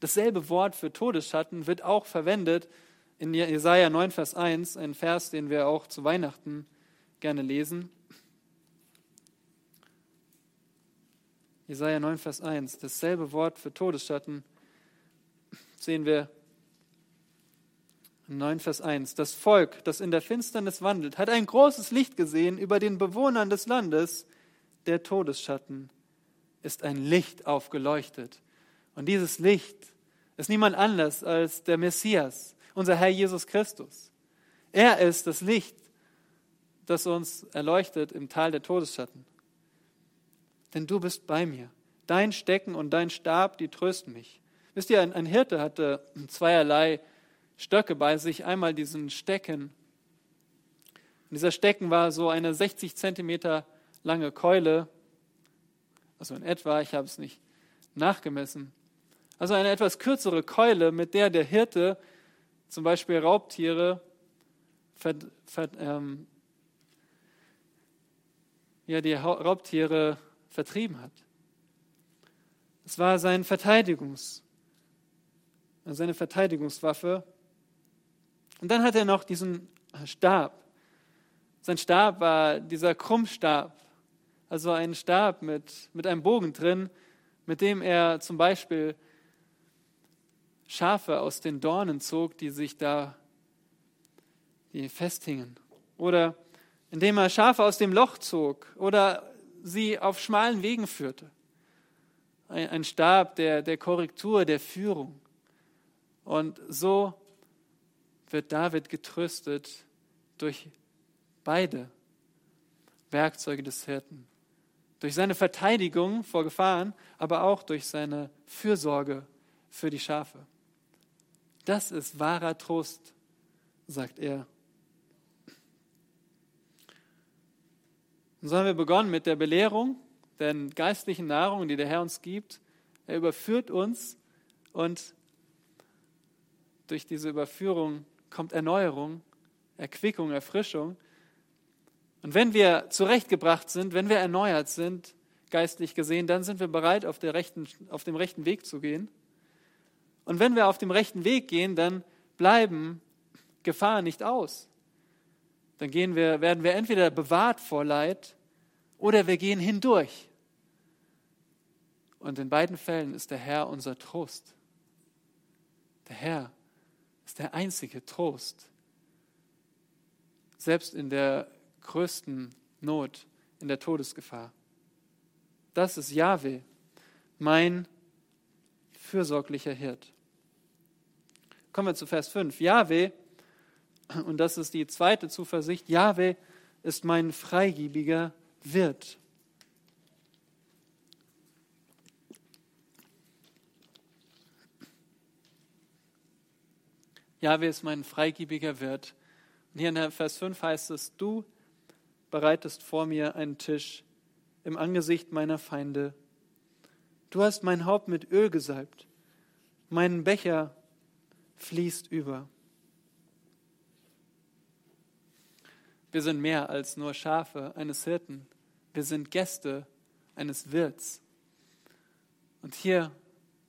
Dasselbe Wort für Todesschatten wird auch verwendet in Jesaja 9, Vers 1, ein Vers, den wir auch zu Weihnachten gerne lesen. Jesaja 9, Vers 1, dasselbe Wort für Todesschatten sehen wir in 9, Vers 1. Das Volk, das in der Finsternis wandelt, hat ein großes Licht gesehen über den Bewohnern des Landes. Der Todesschatten ist ein Licht aufgeleuchtet. Und dieses Licht ist niemand anders als der Messias, unser Herr Jesus Christus. Er ist das Licht, das uns erleuchtet im Tal der Todesschatten denn du bist bei mir. Dein Stecken und dein Stab, die trösten mich. Wisst ihr, ein, ein Hirte hatte zweierlei Stöcke bei sich. Einmal diesen Stecken. Und dieser Stecken war so eine 60 Zentimeter lange Keule, also in etwa, ich habe es nicht nachgemessen. Also eine etwas kürzere Keule, mit der der Hirte zum Beispiel Raubtiere ver, ver, ähm, ja, die Raubtiere vertrieben hat. Es war sein Verteidigungs, seine Verteidigungswaffe. Und dann hat er noch diesen Stab. Sein Stab war dieser Krummstab, also ein Stab mit, mit einem Bogen drin, mit dem er zum Beispiel Schafe aus den Dornen zog, die sich da die festhingen. Oder indem er Schafe aus dem Loch zog. Oder sie auf schmalen Wegen führte. Ein, ein Stab der, der Korrektur, der Führung. Und so wird David getröstet durch beide Werkzeuge des Hirten. Durch seine Verteidigung vor Gefahren, aber auch durch seine Fürsorge für die Schafe. Das ist wahrer Trost, sagt er. Und so haben wir begonnen mit der Belehrung, der geistlichen Nahrung, die der Herr uns gibt. Er überführt uns und durch diese Überführung kommt Erneuerung, Erquickung, Erfrischung. Und wenn wir zurechtgebracht sind, wenn wir erneuert sind, geistlich gesehen, dann sind wir bereit, auf, rechten, auf dem rechten Weg zu gehen. Und wenn wir auf dem rechten Weg gehen, dann bleiben Gefahren nicht aus dann gehen wir, werden wir entweder bewahrt vor Leid oder wir gehen hindurch. Und in beiden Fällen ist der Herr unser Trost. Der Herr ist der einzige Trost. Selbst in der größten Not, in der Todesgefahr. Das ist Jahwe, mein fürsorglicher Hirt. Kommen wir zu Vers 5. Jahwe und das ist die zweite Zuversicht. Jahwe ist mein freigebiger Wirt. Jahwe ist mein freigebiger Wirt. Und hier in Vers 5 heißt es, du bereitest vor mir einen Tisch im Angesicht meiner Feinde. Du hast mein Haupt mit Öl gesalbt. Mein Becher fließt über. Wir sind mehr als nur Schafe eines Hirten. Wir sind Gäste eines Wirts. Und hier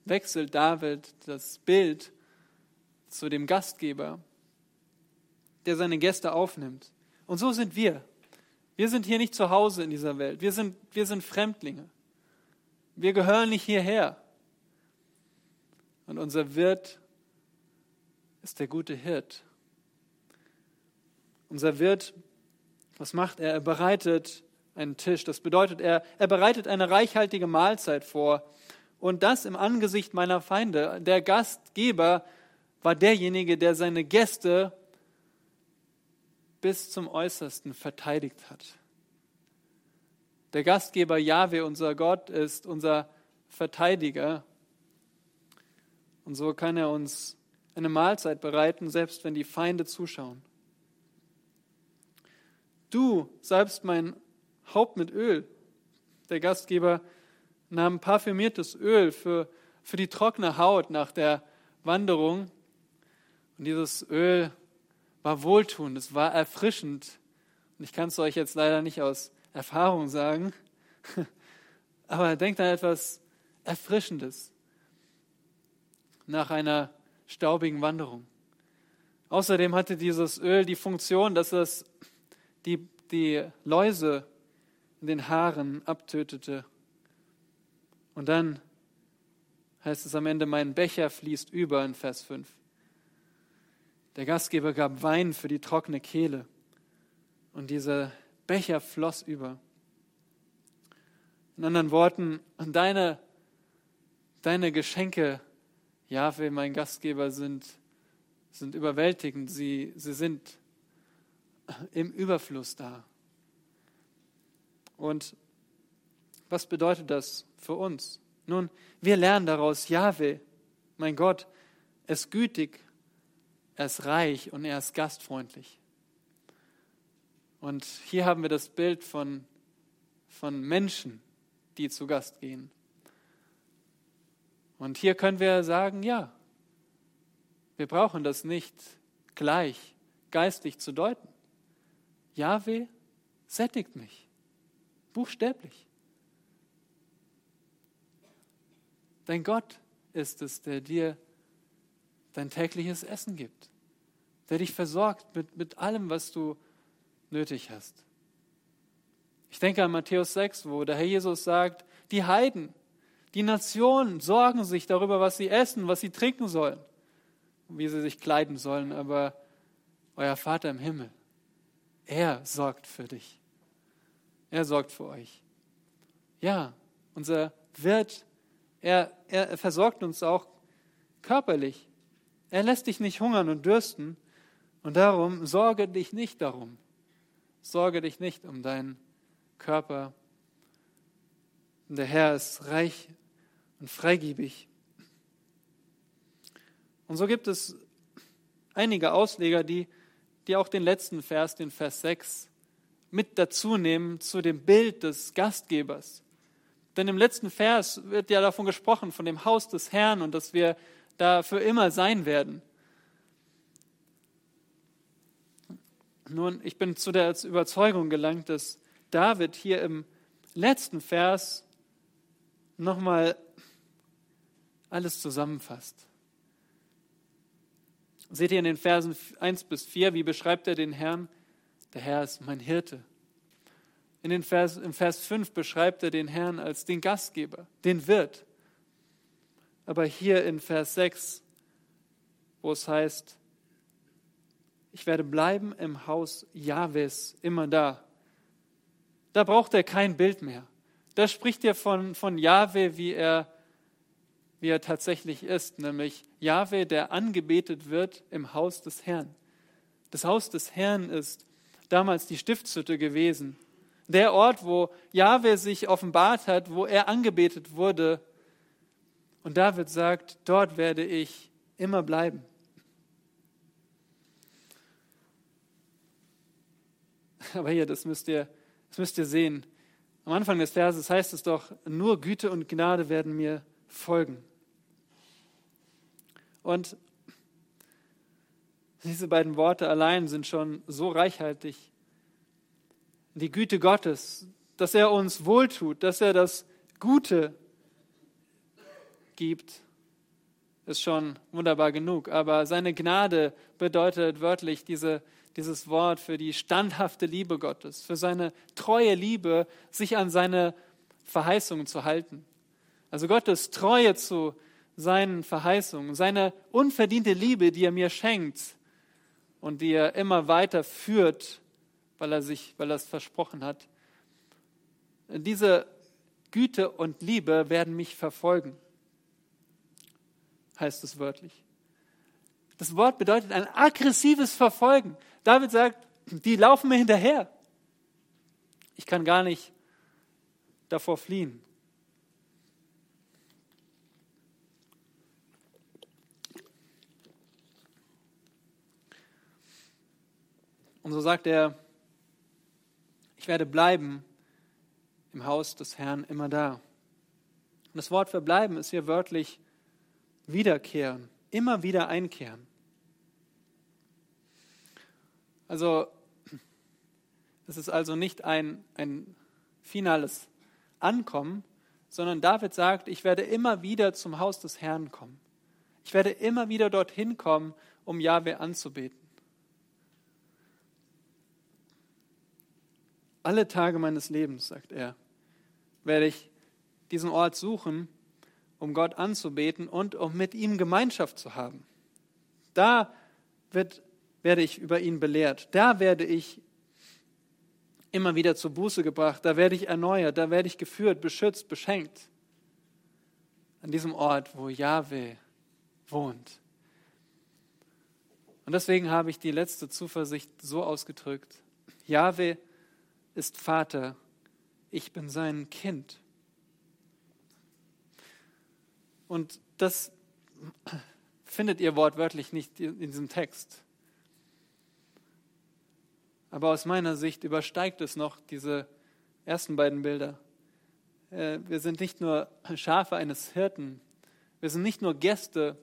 wechselt David das Bild zu dem Gastgeber, der seine Gäste aufnimmt. Und so sind wir. Wir sind hier nicht zu Hause in dieser Welt. Wir sind, wir sind Fremdlinge. Wir gehören nicht hierher. Und unser Wirt ist der gute Hirt. Unser Wirt, was macht er? Er bereitet einen Tisch. Das bedeutet, er, er bereitet eine reichhaltige Mahlzeit vor. Und das im Angesicht meiner Feinde. Der Gastgeber war derjenige, der seine Gäste bis zum Äußersten verteidigt hat. Der Gastgeber Jahwe, unser Gott, ist unser Verteidiger. Und so kann er uns eine Mahlzeit bereiten, selbst wenn die Feinde zuschauen. Du salbst mein Haupt mit Öl. Der Gastgeber nahm parfümiertes Öl für, für die trockene Haut nach der Wanderung. Und dieses Öl war wohltuend, es war erfrischend. Und ich kann es euch jetzt leider nicht aus Erfahrung sagen, aber denkt an etwas Erfrischendes nach einer staubigen Wanderung. Außerdem hatte dieses Öl die Funktion, dass es die, die Läuse in den Haaren abtötete. Und dann heißt es am Ende, mein Becher fließt über in Vers 5. Der Gastgeber gab Wein für die trockene Kehle und dieser Becher floss über. In anderen Worten, deine, deine Geschenke, Jahwe, mein Gastgeber, sind, sind überwältigend. Sie, sie sind im Überfluss da. Und was bedeutet das für uns? Nun, wir lernen daraus, Jahwe, mein Gott, ist gütig, er ist reich und er ist gastfreundlich. Und hier haben wir das Bild von, von Menschen, die zu Gast gehen. Und hier können wir sagen, ja, wir brauchen das nicht gleich geistlich zu deuten. Jahwe sättigt mich, buchstäblich. Dein Gott ist es, der dir dein tägliches Essen gibt, der dich versorgt mit, mit allem, was du nötig hast. Ich denke an Matthäus 6, wo der Herr Jesus sagt, die Heiden, die Nationen sorgen sich darüber, was sie essen, was sie trinken sollen, wie sie sich kleiden sollen, aber euer Vater im Himmel, er sorgt für dich. Er sorgt für euch. Ja, unser Wirt, er, er versorgt uns auch körperlich. Er lässt dich nicht hungern und dürsten. Und darum sorge dich nicht darum. Sorge dich nicht um deinen Körper. Der Herr ist reich und freigebig. Und so gibt es einige Ausleger, die, die auch den letzten Vers, den Vers 6, mit dazu nehmen zu dem Bild des Gastgebers. Denn im letzten Vers wird ja davon gesprochen, von dem Haus des Herrn und dass wir da für immer sein werden. Nun, ich bin zu der Überzeugung gelangt, dass David hier im letzten Vers nochmal alles zusammenfasst. Seht ihr in den Versen 1 bis 4, wie beschreibt er den Herrn? Der Herr ist mein Hirte. In den Vers, Im Vers 5 beschreibt er den Herrn als den Gastgeber, den Wirt. Aber hier in Vers 6, wo es heißt, ich werde bleiben im Haus Jahwes, immer da. Da braucht er kein Bild mehr. Da spricht er von, von Jahwe, wie er, wie er tatsächlich ist, nämlich Jahwe, der angebetet wird im Haus des Herrn. Das Haus des Herrn ist damals die Stiftshütte gewesen. Der Ort, wo Jahwe sich offenbart hat, wo er angebetet wurde und David sagt, dort werde ich immer bleiben. Aber hier, das müsst ihr, das müsst ihr sehen. Am Anfang des Verses heißt es doch, nur Güte und Gnade werden mir folgen. Und diese beiden Worte allein sind schon so reichhaltig. Die Güte Gottes, dass er uns wohltut, dass er das Gute gibt, ist schon wunderbar genug. Aber seine Gnade bedeutet wörtlich diese, dieses Wort für die standhafte Liebe Gottes, für seine treue Liebe, sich an seine Verheißungen zu halten. Also Gottes Treue zu seinen Verheißungen, seine unverdiente Liebe, die er mir schenkt und die er immer weiter führt, weil er sich, weil er es versprochen hat. Diese Güte und Liebe werden mich verfolgen, heißt es wörtlich. Das Wort bedeutet ein aggressives Verfolgen. David sagt, die laufen mir hinterher. Ich kann gar nicht davor fliehen. Und so sagt er, ich werde bleiben im Haus des Herrn immer da. Und das Wort verbleiben ist hier wörtlich wiederkehren, immer wieder einkehren. Also es ist also nicht ein, ein finales Ankommen, sondern David sagt, ich werde immer wieder zum Haus des Herrn kommen. Ich werde immer wieder dorthin kommen, um Jahwe anzubeten. Alle Tage meines Lebens, sagt er, werde ich diesen Ort suchen, um Gott anzubeten und um mit ihm Gemeinschaft zu haben. Da wird, werde ich über ihn belehrt. Da werde ich immer wieder zur Buße gebracht. Da werde ich erneuert. Da werde ich geführt, beschützt, beschenkt. An diesem Ort, wo Yahweh wohnt. Und deswegen habe ich die letzte Zuversicht so ausgedrückt. Yahweh ist Vater ich bin sein Kind. Und das findet ihr wortwörtlich nicht in diesem Text. Aber aus meiner Sicht übersteigt es noch diese ersten beiden Bilder. Äh, wir sind nicht nur Schafe eines Hirten, wir sind nicht nur Gäste,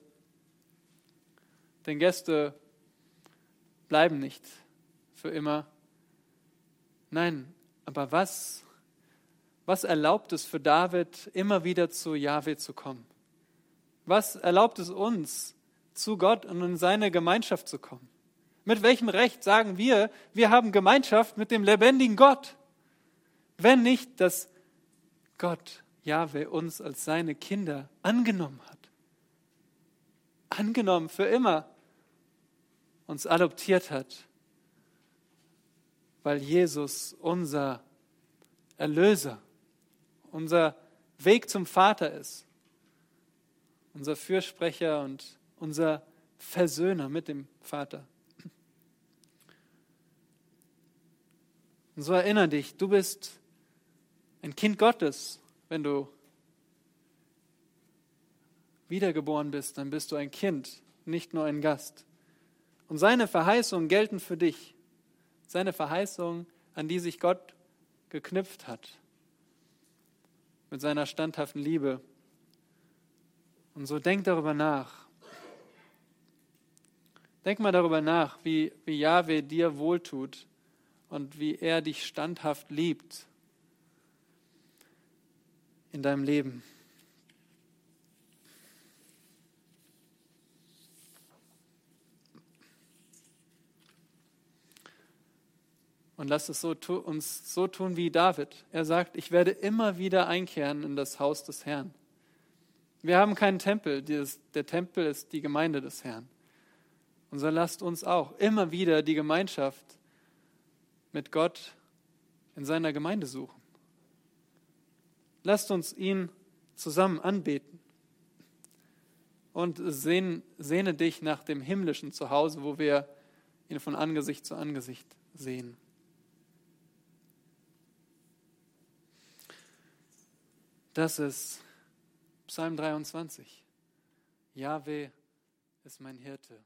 denn Gäste bleiben nicht für immer. Nein, aber was was erlaubt es für David, immer wieder zu Jahwe zu kommen? Was erlaubt es uns, zu Gott und in seine Gemeinschaft zu kommen? Mit welchem Recht sagen wir, wir haben Gemeinschaft mit dem lebendigen Gott? Wenn nicht, dass Gott, Jahwe, uns als seine Kinder angenommen hat. Angenommen für immer. Uns adoptiert hat. Weil Jesus unser Erlöser unser Weg zum Vater ist, unser Fürsprecher und unser Versöhner mit dem Vater. Und so erinnere dich, du bist ein Kind Gottes, wenn du wiedergeboren bist, dann bist du ein Kind, nicht nur ein Gast. Und seine Verheißungen gelten für dich. Seine Verheißungen, an die sich Gott geknüpft hat mit seiner standhaften Liebe. Und so denk darüber nach. Denk mal darüber nach, wie, wie Yahweh dir wohltut und wie er dich standhaft liebt in deinem Leben. Und lass es so, uns so tun wie David. Er sagt, ich werde immer wieder einkehren in das Haus des Herrn. Wir haben keinen Tempel, der Tempel ist die Gemeinde des Herrn. Und so lasst uns auch immer wieder die Gemeinschaft mit Gott in seiner Gemeinde suchen. Lasst uns ihn zusammen anbeten und sehne, sehne dich nach dem himmlischen Zuhause, wo wir ihn von Angesicht zu Angesicht sehen. Das ist Psalm 23. Jahwe ist mein Hirte.